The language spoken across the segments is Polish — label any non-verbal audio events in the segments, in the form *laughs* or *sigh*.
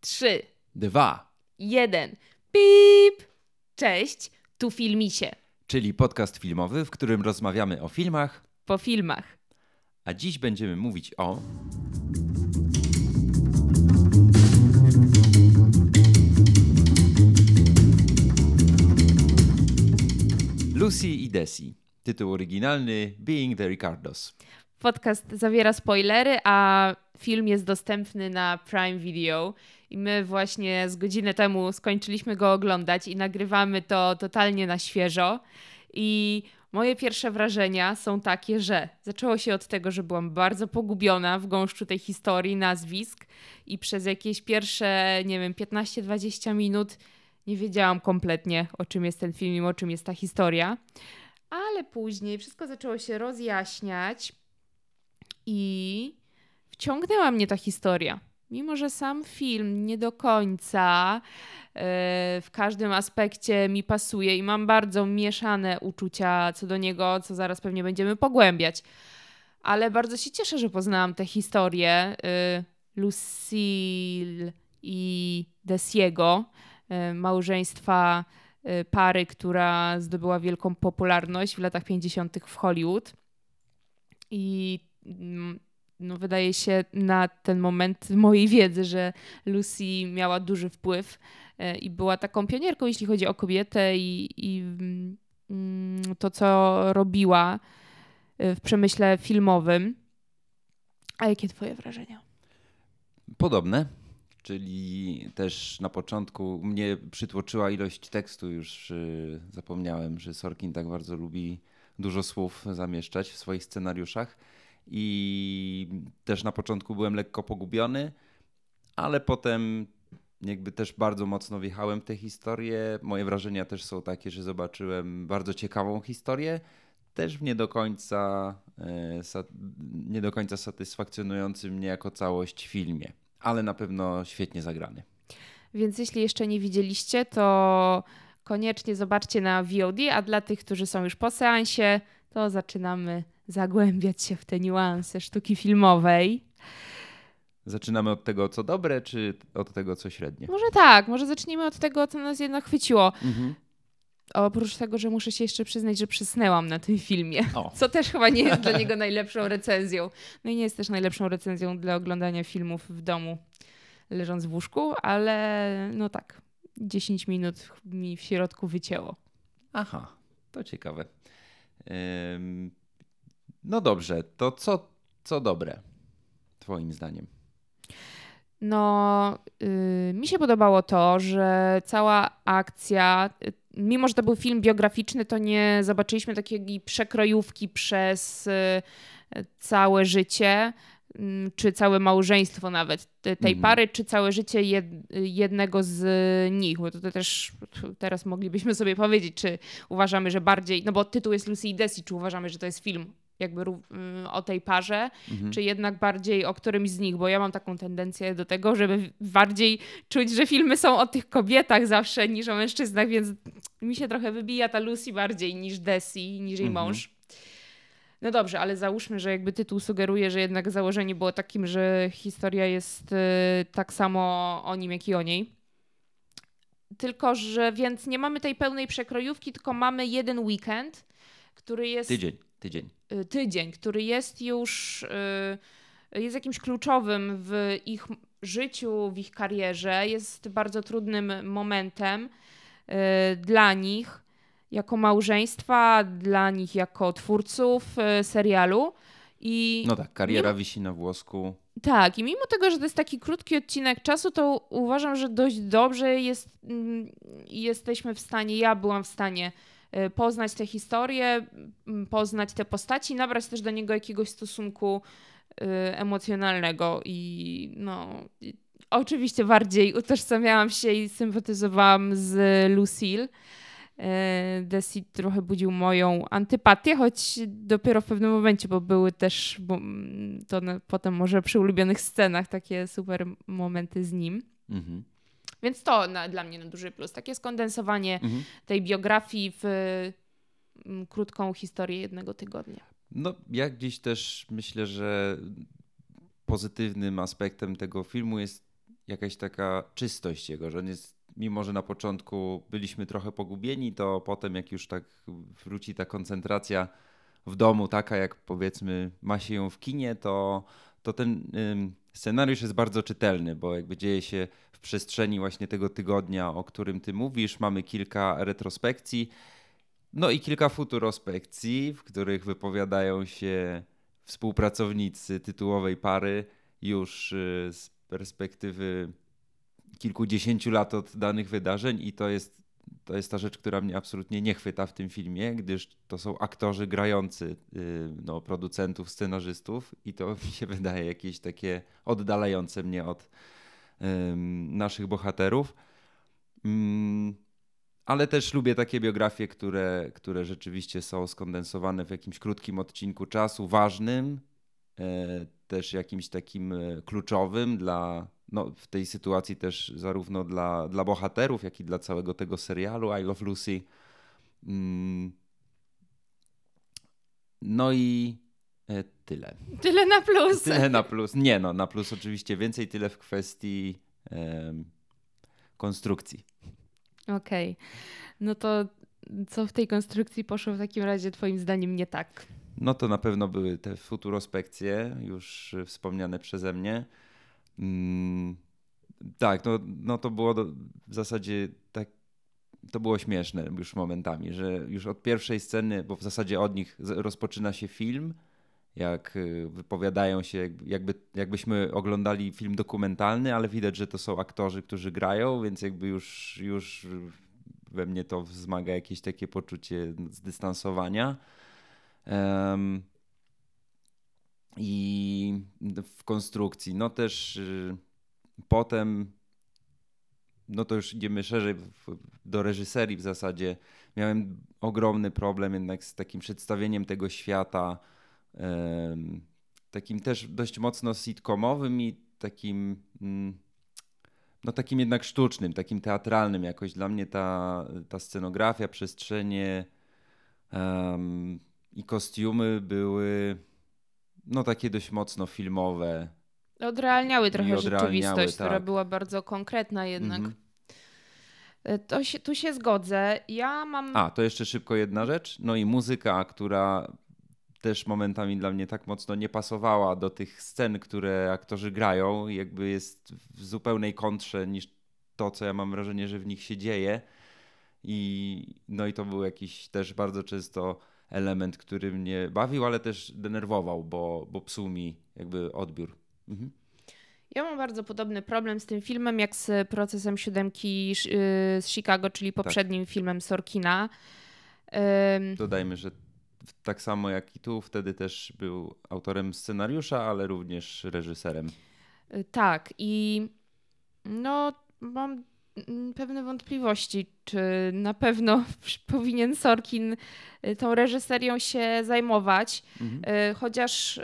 Trzy, Dwa, jeden. Pip! Cześć, tu Filmisie. czyli podcast filmowy, w którym rozmawiamy o filmach, Po filmach. a dziś będziemy mówić o. Lucy i Desi. Tytuł oryginalny Being the Ricardos. Podcast zawiera spoilery, a film jest dostępny na Prime Video. I my właśnie z godzinę temu skończyliśmy go oglądać i nagrywamy to totalnie na świeżo. I moje pierwsze wrażenia są takie, że zaczęło się od tego, że byłam bardzo pogubiona w gąszczu tej historii, nazwisk i przez jakieś pierwsze, nie wiem, 15-20 minut nie wiedziałam kompletnie, o czym jest ten film i o czym jest ta historia. Ale później wszystko zaczęło się rozjaśniać i wciągnęła mnie ta historia. Mimo, że sam film nie do końca e, w każdym aspekcie mi pasuje i mam bardzo mieszane uczucia co do niego, co zaraz pewnie będziemy pogłębiać. Ale bardzo się cieszę, że poznałam tę historię e, Lucille i Desiego, e, małżeństwa pary, która zdobyła wielką popularność w latach 50. w Hollywood. I mm, no, wydaje się na ten moment mojej wiedzy, że Lucy miała duży wpływ e, i była taką pionierką, jeśli chodzi o kobietę i, i mm, to, co robiła e, w przemyśle filmowym. A jakie twoje wrażenia? Podobne, czyli też na początku mnie przytłoczyła ilość tekstu. Już y, zapomniałem, że Sorkin tak bardzo lubi dużo słów zamieszczać w swoich scenariuszach. I też na początku byłem lekko pogubiony, ale potem jakby też bardzo mocno wjechałem w tę historię. Moje wrażenia też są takie, że zobaczyłem bardzo ciekawą historię, też w nie do końca, e, nie do końca satysfakcjonujący mnie jako całość filmie, ale na pewno świetnie zagrany. Więc jeśli jeszcze nie widzieliście, to koniecznie zobaczcie na VOD, a dla tych, którzy są już po seansie, to zaczynamy zagłębiać się w te niuanse sztuki filmowej. Zaczynamy od tego, co dobre, czy od tego, co średnie? Może tak, może zacznijmy od tego, co nas jednak chwyciło. Mhm. Oprócz tego, że muszę się jeszcze przyznać, że przysnęłam na tym filmie, O. co też chyba nie jest dla niego najlepszą recenzją. No i nie jest też najlepszą recenzją dla oglądania filmów w domu, leżąc w łóżku, ale no tak, 10 minut mi w środku wycięło. Aha, to ciekawe. No dobrze, to co, co dobre, Twoim zdaniem? No, y, mi się podobało to, że cała akcja, y, mimo że to był film biograficzny, to nie zobaczyliśmy takiej przekrojówki przez y, całe życie, mm, czy całe małżeństwo nawet te- tej Mhm. pary, czy całe życie jed, jednego z nich, bo to, to też teraz moglibyśmy sobie powiedzieć, czy uważamy, że bardziej, no bo tytuł jest Lucy i Desi, czy uważamy, że to jest film jakby y, o tej parze, Mhm. czy jednak bardziej o którymś z nich, bo ja mam taką tendencję do tego, żeby bardziej czuć, że filmy są o tych kobietach zawsze niż o mężczyznach, więc mi się trochę wybija ta Lucy bardziej niż Desi, niż jej Mhm. mąż. No dobrze, ale załóżmy, że jakby tytuł sugeruje, że jednak założenie było takim, że historia jest y, tak samo o nim, jak i o niej. Tylko, że więc nie mamy tej pełnej przekrojówki, tylko mamy jeden weekend, który jest Tydzień, tydzień. y, tydzień, który jest już y, jest jakimś kluczowym w ich życiu, w ich karierze, jest bardzo trudnym momentem y, dla nich jako małżeństwa, dla nich jako twórców serialu. I No tak, kariera wisi na włosku. tak, i mimo tego, że to jest taki krótki odcinek czasu, to uważam, że dość dobrze jest, mm, jesteśmy w stanie, ja byłam w stanie poznać tę historię, mm, poznać te postaci, nabrać też do niego jakiegoś stosunku y, emocjonalnego i no... Oczywiście bardziej utożsamiałam się i sympatyzowałam z Lucille. E, Desi trochę budził moją antypatię, choć dopiero w pewnym momencie, bo były też bo, mm, to potem może przy ulubionych scenach takie super momenty z nim. Mhm. Więc to na, dla mnie na duży plus. Takie skondensowanie Mhm. tej biografii w mm, krótką historię jednego tygodnia. No, ja gdzieś też myślę, że pozytywnym aspektem tego filmu jest jakaś taka czystość jego, że on jest, mimo że na początku byliśmy trochę pogubieni, to potem jak już tak wróci ta koncentracja w domu, taka jak powiedzmy ma się ją w kinie, to, to ten ym, scenariusz jest bardzo czytelny, bo jakby dzieje się w przestrzeni właśnie tego tygodnia, o którym ty mówisz. Mamy kilka retrospekcji, no i kilka futurospekcji, w których wypowiadają się współpracownicy tytułowej pary już y, z perspektywy kilkudziesięciu lat od danych wydarzeń. I to jest, to jest ta rzecz, która mnie absolutnie nie chwyta w tym filmie, gdyż to są aktorzy grający y, no, producentów, scenarzystów. I to mi się wydaje jakieś takie oddalające mnie od naszych bohaterów. Mm, ale też lubię takie biografie, które, które rzeczywiście są skondensowane w jakimś krótkim odcinku czasu, ważnym, e, też jakimś takim e, kluczowym dla, no, w tej sytuacji też zarówno dla, dla bohaterów, jak i dla całego tego serialu I Love Lucy. Mm. No i tyle. Tyle na plus. Tyle na plus. Nie no, na plus oczywiście więcej, tyle w kwestii konstrukcji. Okej. Okay. No to co w tej konstrukcji poszło w takim razie Twoim zdaniem nie tak? No to na pewno były te futurospekcje, już wspomniane przeze mnie. Mm, tak, no, no to było do, w zasadzie tak, to było śmieszne już momentami, że już od pierwszej sceny, bo w zasadzie od nich rozpoczyna się film, jak y, wypowiadają się, jakby, jakbyśmy oglądali film dokumentalny, ale widać, że to są aktorzy, którzy grają, więc jakby już, już we mnie to wzmaga jakieś takie poczucie zdystansowania. Um, I w konstrukcji, no też y, potem, no to już idziemy szerzej do reżyserii w zasadzie. Miałem ogromny problem jednak z takim przedstawieniem tego świata takim też dość mocno sitcomowym i takim mm, no takim jednak sztucznym, takim teatralnym jakoś. Dla mnie ta, ta scenografia, przestrzenie um, i kostiumy były no takie dość mocno filmowe. Odrealniały trochę odrealniały, rzeczywistość, tak. która była bardzo konkretna jednak. Mhm. E, to się, tu się zgodzę. Ja mam. A, to jeszcze szybko jedna rzecz. No i muzyka, która też momentami dla mnie tak mocno nie pasowała do tych scen, które aktorzy grają. Jakby jest w zupełnej kontrze niż to, co ja mam wrażenie, że w nich się dzieje. I no i to był jakiś też bardzo często element, który mnie bawił, ale też denerwował, bo, bo psuł mi jakby odbiór. Mhm. Ja mam bardzo podobny problem z tym filmem, jak z procesem siódemki y, z Chicago, czyli tak. poprzednim tak. filmem Sorkina. Dodajmy, że tak samo jak i tu, wtedy też był autorem scenariusza, ale również reżyserem. Y, tak, i no, mam pewne wątpliwości, czy na pewno *laughs* powinien Sorkin y, tą reżyserią się zajmować, mhm. Y, chociaż.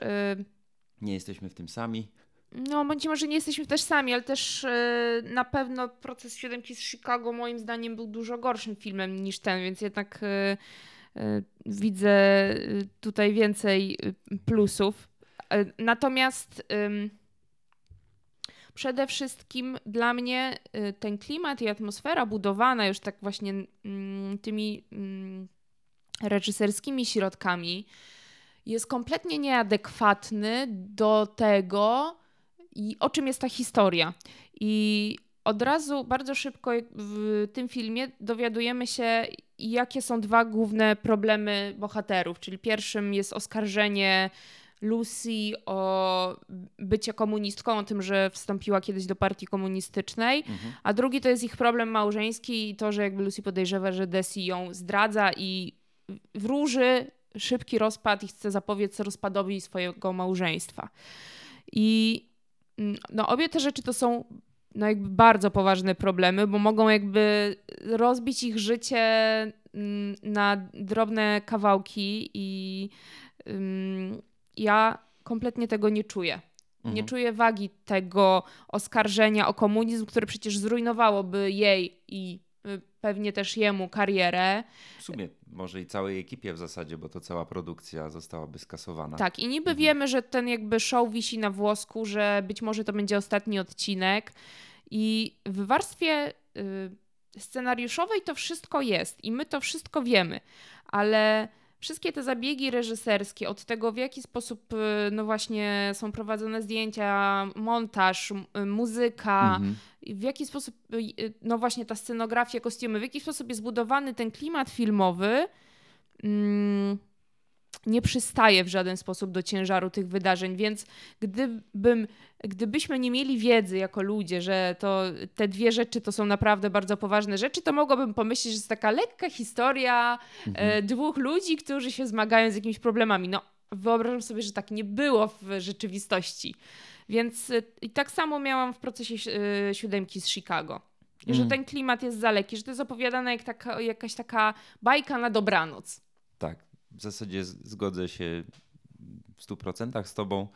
Nie jesteśmy w tym sami. No, bądź może nie jesteśmy też sami, ale też na pewno proces siódemki z Chicago moim zdaniem był dużo gorszym filmem niż ten, więc jednak widzę e, tutaj więcej e, plusów. Natomiast przede wszystkim dla mnie ten klimat i atmosfera budowana już tak właśnie mm, tymi mm, reżyserskimi środkami jest kompletnie nieadekwatny do tego, i o czym jest ta historia. I od razu bardzo szybko w tym filmie dowiadujemy się, jakie są dwa główne problemy bohaterów. Czyli pierwszym jest oskarżenie Lucy o bycie komunistką, o tym, że wstąpiła kiedyś do partii komunistycznej, mhm. a drugi to jest ich problem małżeński i to, że jakby Lucy podejrzewa, że Desi ją zdradza i wróży szybki rozpad i chce zapobiec rozpadowi swojego małżeństwa. I mm, no, obie te rzeczy to są no jakby bardzo poważne problemy, bo mogą jakby rozbić ich życie mm, na drobne kawałki i ja kompletnie tego nie czuję. Mhm. Nie czuję wagi tego oskarżenia o komunizm, które przecież zrujnowałoby jej i pewnie też jemu karierę. W sumie może i całej ekipie w zasadzie, bo to cała produkcja zostałaby skasowana. Tak, i niby mhm. wiemy, że ten jakby show wisi na włosku, że być może to będzie ostatni odcinek I w warstwie y, scenariuszowej to wszystko jest i my to wszystko wiemy, ale wszystkie te zabiegi reżyserskie, od tego w jaki sposób y, no właśnie są prowadzone zdjęcia, montaż, muzyka, mhm. W jaki sposób, no właśnie ta scenografia, kostiumy, w jaki sposób jest zbudowany ten klimat filmowy. Mm, nie przystaje w żaden sposób do ciężaru tych wydarzeń, więc gdybym, gdybyśmy nie mieli wiedzy jako ludzie, że to te dwie rzeczy to są naprawdę bardzo poważne rzeczy, to mogłabym pomyśleć, że jest taka lekka historia mhm. e, dwóch ludzi, którzy się zmagają z jakimiś problemami. No, wyobrażam sobie, że tak nie było w rzeczywistości. Więc e, i tak samo miałam w procesie e, siódemki z Chicago. Że mhm. ten klimat jest za lekki, że to jest opowiadane jak taka, jakaś taka bajka na dobranoc. Tak, w zasadzie zgodzę się w 100% z Tobą.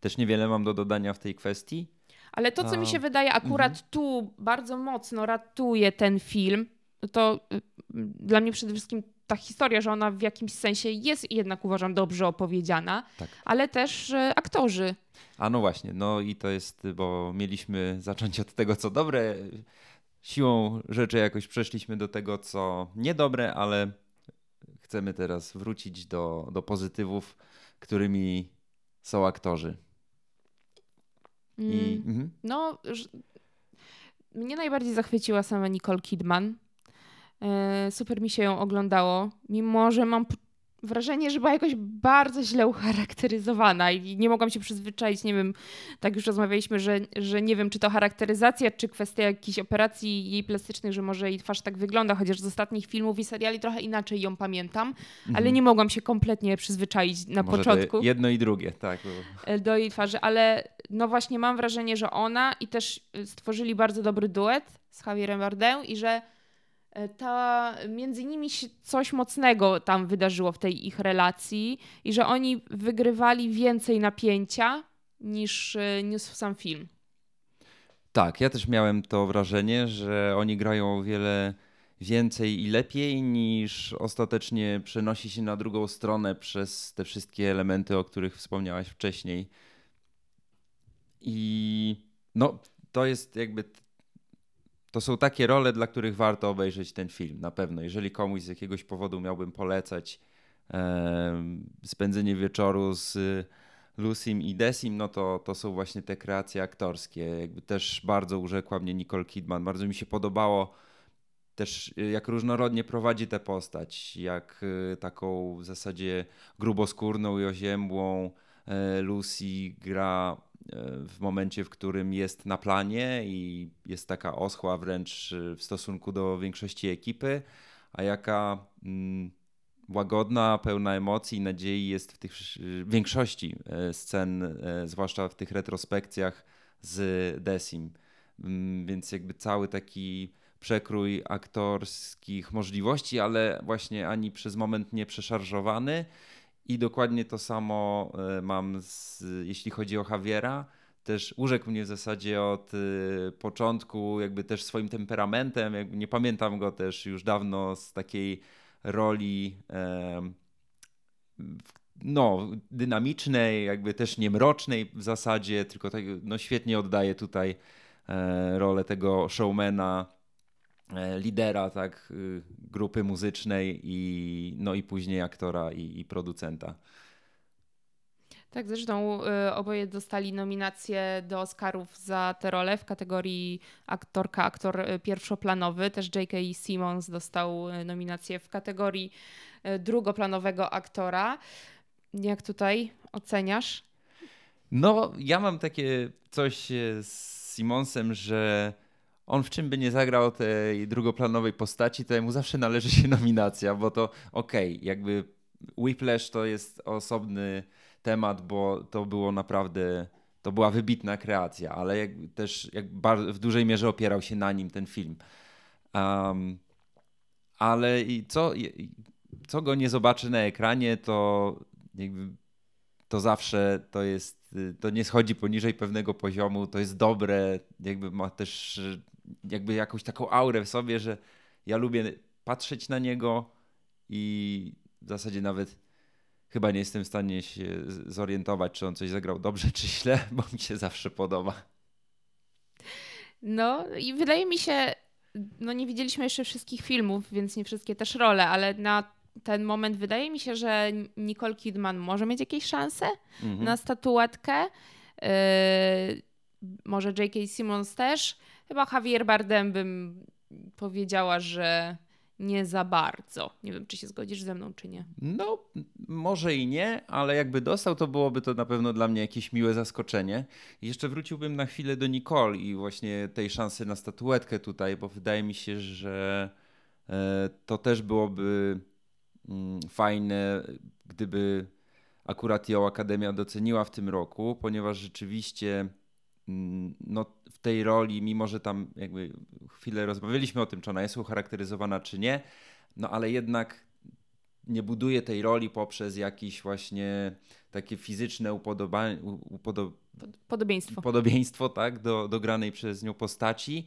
Też niewiele mam do dodania w tej kwestii. Ale to, co mi się wydaje akurat mhm. tu bardzo mocno ratuje ten film, to y, dla mnie przede wszystkim ta historia, że ona w jakimś sensie jest jednak uważam dobrze opowiedziana, tak. ale też aktorzy. A no właśnie, no i to jest, bo mieliśmy zacząć od tego, co dobre. Siłą rzeczy jakoś przeszliśmy do tego, co niedobre, ale chcemy teraz wrócić do, do pozytywów, którymi są aktorzy. I, mm, mhm. No, mnie najbardziej zachwyciła sama Nicole Kidman. E, super mi się ją oglądało, mimo że mam wrażenie, że była jakoś bardzo źle ucharakteryzowana i nie mogłam się przyzwyczaić, nie wiem, tak już rozmawialiśmy, że, że nie wiem, czy to charakteryzacja, czy kwestia jakichś operacji jej plastycznych, że może jej twarz tak wygląda, chociaż z ostatnich filmów i seriali trochę inaczej ją pamiętam, mhm. ale nie mogłam się kompletnie przyzwyczaić na może początku. Jedno i drugie, tak. E, do jej twarzy, ale no właśnie mam wrażenie, że ona i też stworzyli bardzo dobry duet z Javierem Bardem i że E, ta między nimi się coś mocnego tam wydarzyło w tej ich relacji i że oni wygrywali więcej napięcia niż e, niósł sam film. Tak, ja też miałem to wrażenie, że oni grają o wiele więcej i lepiej niż ostatecznie przenosi się na drugą stronę przez te wszystkie elementy, o których wspomniałaś wcześniej. I no, to jest jakby to są takie role, dla których warto obejrzeć ten film, na pewno. Jeżeli komuś z jakiegoś powodu miałbym polecać e, spędzenie wieczoru z Lucym i Desim, no to, to są właśnie te kreacje aktorskie. Jakby też bardzo urzekła mnie Nicole Kidman. Bardzo mi się podobało też jak różnorodnie prowadzi tę postać, jak e, taką w zasadzie gruboskórną i oziębłą e, Lucy gra w momencie, w którym jest na planie i jest taka oschła wręcz w stosunku do większości ekipy, a jaka mm, łagodna, pełna emocji i nadziei jest w tych w większości e, scen, e, zwłaszcza w tych retrospekcjach z Desim. Mm, więc jakby cały taki przekrój aktorskich możliwości, ale właśnie ani przez moment nie przeszarżowany i dokładnie to samo e, mam, z, jeśli chodzi o Javiera. Też urzekł mnie w zasadzie od e, początku, jakby też swoim temperamentem. Jakby nie pamiętam go też już dawno z takiej roli no, dynamicznej, jakby też niemrocznej w zasadzie, tylko tak, no, świetnie oddaje tutaj e, rolę tego showmana lidera tak, y, grupy muzycznej i, no i później aktora i, i producenta. Tak, zresztą y, oboje dostali nominacje do Oscarów za te role w kategorii aktorka, aktor y, pierwszoplanowy. Też J.K. Simmons dostał nominację w kategorii drugoplanowego aktora. Jak tutaj oceniasz? No, ja mam takie coś z Simmonsem, że on w czym by nie zagrał tej drugoplanowej postaci, to mu zawsze należy się nominacja, bo to okej, okay, jakby Whiplash to jest osobny temat, bo to było naprawdę, to była wybitna kreacja, ale jak, też jak w dużej mierze opierał się na nim ten film. Um, ale i co, co go nie zobaczy na ekranie, to to zawsze to jest, to nie schodzi poniżej pewnego poziomu, to jest dobre, jakby ma też jakby jakąś taką aurę w sobie, że ja lubię patrzeć na niego i w zasadzie nawet chyba nie jestem w stanie się zorientować, czy on coś zagrał dobrze, czy źle, *laughs* bo mi się zawsze podoba. No i wydaje mi się, no nie widzieliśmy jeszcze wszystkich filmów, więc nie wszystkie też role, ale na ten moment wydaje mi się, że Nicole Kidman może mieć jakieś szanse mhm. na statuetkę. Yy, może J.K. Simmons też. Chyba Javier Bardem bym powiedziała, że nie za bardzo. Nie wiem, czy się zgodzisz ze mną, czy nie. No, może i nie, ale jakby dostał, to byłoby to na pewno dla mnie jakieś miłe zaskoczenie. Jeszcze wróciłbym na chwilę do Nicole i właśnie tej szansy na statuetkę tutaj, bo wydaje mi się, że e, to też byłoby mm, fajne, gdyby akurat ją Akademia doceniła w tym roku, ponieważ rzeczywiście mm, no, tej roli, mimo że tam jakby chwilę rozmawialiśmy o tym, czy ona jest ucharakteryzowana, czy nie, no ale jednak nie buduje tej roli poprzez jakieś właśnie takie fizyczne upodobanie, upodo podobieństwo, podobieństwo tak, do, do granej przez nią postaci,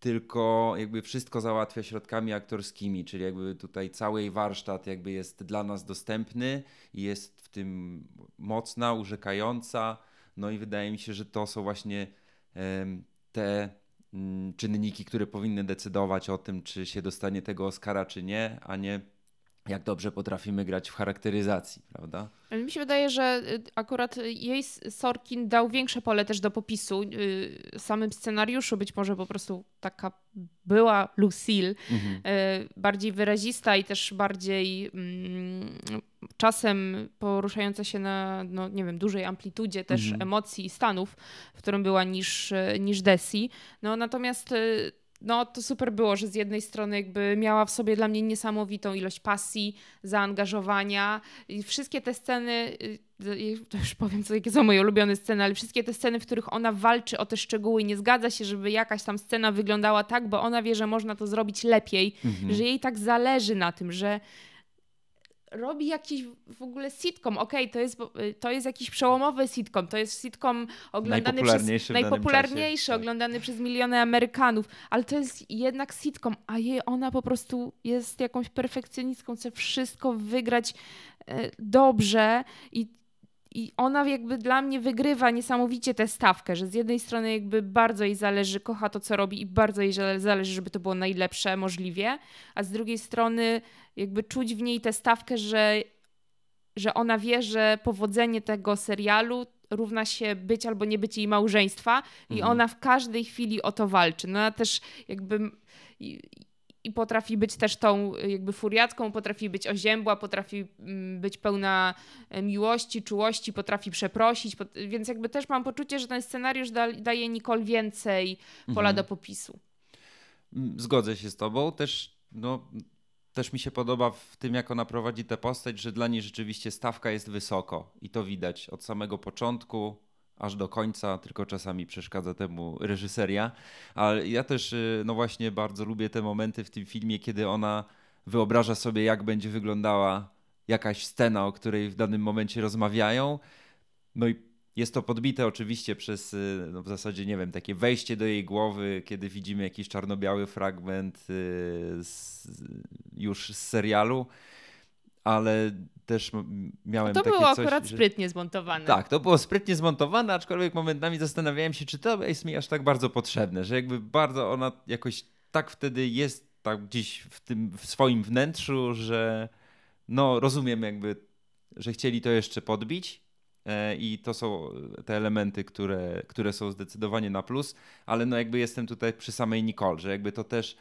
tylko jakby wszystko załatwia środkami aktorskimi, czyli jakby tutaj cały jej warsztat jakby jest dla nas dostępny i jest w tym mocna, urzekająca, no i wydaje mi się, że to są właśnie te um, czynniki, które powinny decydować o tym, czy się dostanie tego Oscara, czy nie, a nie jak dobrze potrafimy grać w charakteryzacji, prawda? Mi się wydaje, że y, akurat jej Sorkin dał większe pole też do popisu y, samym scenariuszu, być może po prostu taka była Lucille, mhm. Y, bardziej wyrazista i też bardziej mm, czasem poruszająca się na, no nie wiem, dużej amplitudzie też mhm. emocji i stanów, w którym była niż, niż Desi. No natomiast no to super było, że z jednej strony jakby miała w sobie dla mnie niesamowitą ilość pasji, zaangażowania i wszystkie te sceny, y, y, to już powiem, co, jakie są moje ulubione sceny, ale wszystkie te sceny, w których ona walczy o te szczegóły i nie zgadza się, żeby jakaś tam scena wyglądała tak, bo ona wie, że można to zrobić lepiej, mhm. że jej tak zależy na tym, że robi jakiś w ogóle sitcom. Okej, okay, to, jest, y, to jest jakiś przełomowy sitcom. To jest sitcom oglądany najpopularniejszy przez najpopularniejszy, czasie. oglądany tak. przez miliony Amerykanów, ale to jest jednak sitcom, a jej ona po prostu jest jakąś perfekcjonistką, chce wszystko wygrać e, dobrze i i ona jakby dla mnie wygrywa niesamowicie tę stawkę, że z jednej strony jakby bardzo jej zależy, kocha to, co robi i bardzo jej zależy, żeby to było najlepsze możliwie, a z drugiej strony jakby czuć w niej tę stawkę, że, że ona wie, że powodzenie tego serialu równa się być albo nie być jej małżeństwa i mhm. ona w każdej chwili o to walczy. No ja też jakby i potrafi być też tą jakby furiatką, potrafi być oziębła, potrafi mm, być pełna e, miłości, czułości, potrafi przeprosić, więc jakby też mam poczucie, że ten scenariusz da, daje Nicole więcej pola mhm. do popisu. Mm, zgodzę się z tobą. Też, no, też mi się podoba w tym, jak ona prowadzi tę postać, że dla niej rzeczywiście stawka jest wysoko i to widać od samego początku aż do końca, tylko czasami przeszkadza temu reżyseria. Ale ja też, y, no właśnie, bardzo lubię te momenty w tym filmie, kiedy ona wyobraża sobie, jak będzie wyglądała jakaś scena, o której w danym momencie rozmawiają. No i jest to podbite oczywiście przez y, no w zasadzie, nie wiem, takie wejście do jej głowy, kiedy widzimy jakiś czarno-biały fragment y, z, już z serialu ale też miałem to takie było coś, akurat że... sprytnie zmontowane. Tak, to było sprytnie zmontowane, aczkolwiek momentami zastanawiałem się, czy to jest mi aż tak bardzo potrzebne, że jakby bardzo ona jakoś tak wtedy jest tak gdzieś w tym w swoim wnętrzu, że no rozumiem jakby, że chcieli to jeszcze podbić e, i to są te elementy, które, które są zdecydowanie na plus, ale no jakby jestem tutaj przy samej Nicole, że jakby to też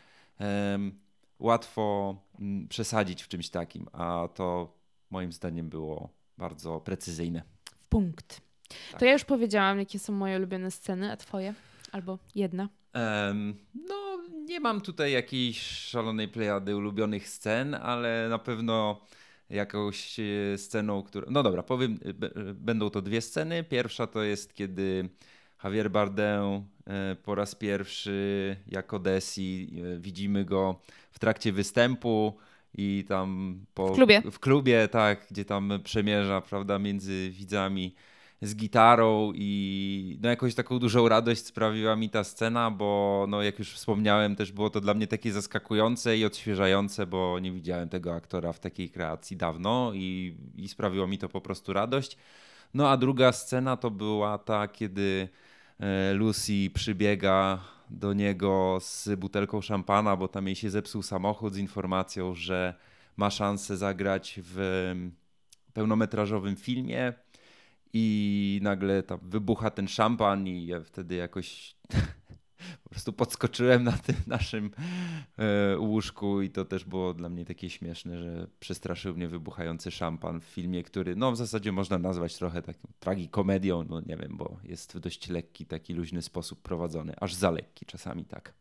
łatwo mm, przesadzić w czymś takim, a to moim zdaniem było bardzo precyzyjne. Punkt. Tak. To ja już powiedziałam, jakie są moje ulubione sceny, a twoje? Albo jedna? Um, no, nie mam tutaj jakiejś szalonej plejady ulubionych scen, ale na pewno jakąś e, sceną, którą... No dobra, powiem, będą to dwie sceny. Pierwsza to jest, kiedy Javier Bardem e, po raz pierwszy jako Desi e, widzimy go w trakcie występu i tam po, w klubie. w klubie, tak, gdzie tam przemierza, prawda, między widzami z gitarą i no jakąś taką dużą radość sprawiła mi ta scena, bo no jak już wspomniałem, też było to dla mnie takie zaskakujące i odświeżające, bo nie widziałem tego aktora w takiej kreacji dawno i, i sprawiło mi to po prostu radość. No a druga scena to była ta, kiedy e, Lucy przybiega do niego z butelką szampana, bo tam jej się zepsuł samochód z informacją, że ma szansę zagrać w pełnometrażowym filmie i nagle tam wybucha ten szampan i ja wtedy jakoś po prostu podskoczyłem na tym naszym e, łóżku i to też było dla mnie takie śmieszne, że przestraszył mnie wybuchający szampan w filmie, który no w zasadzie można nazwać trochę taką tragikomedią, no nie wiem, bo jest w dość lekki, taki luźny sposób prowadzony, aż za lekki czasami tak.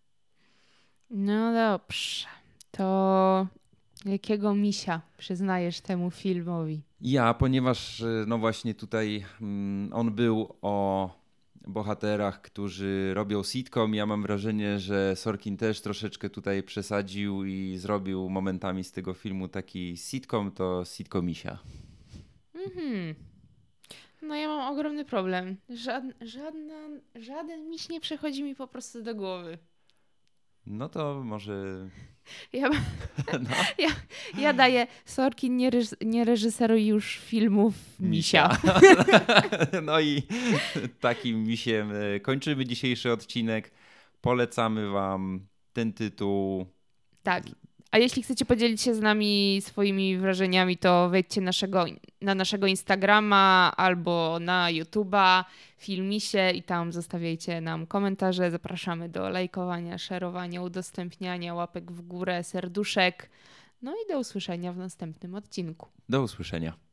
No dobrze, to jakiego misia przyznajesz temu filmowi? Ja, ponieważ e, no właśnie tutaj mm, on był o bohaterach, którzy robią sitcom. Ja mam wrażenie, że Sorkin też troszeczkę tutaj przesadził i zrobił momentami z tego filmu taki sitcom, to sitcomisia. Mhm. No ja mam ogromny problem. Żadna, żadna, żaden miś nie przychodzi mi po prostu do głowy. No to może. Ja, *laughs* no. ja, ja daję Sorkin, nie, reż, nie reżyseruj już filmów misia. *laughs* no i takim misiem e, kończymy dzisiejszy odcinek. Polecamy Wam ten tytuł. Tak. A jeśli chcecie podzielić się z nami swoimi wrażeniami, to wejdźcie naszego, na naszego Instagrama albo na YouTube'a, filmisie i tam zostawiajcie nam komentarze. Zapraszamy do lajkowania, szerowania, udostępniania, łapek w górę, serduszek. No i do usłyszenia w następnym odcinku. Do usłyszenia.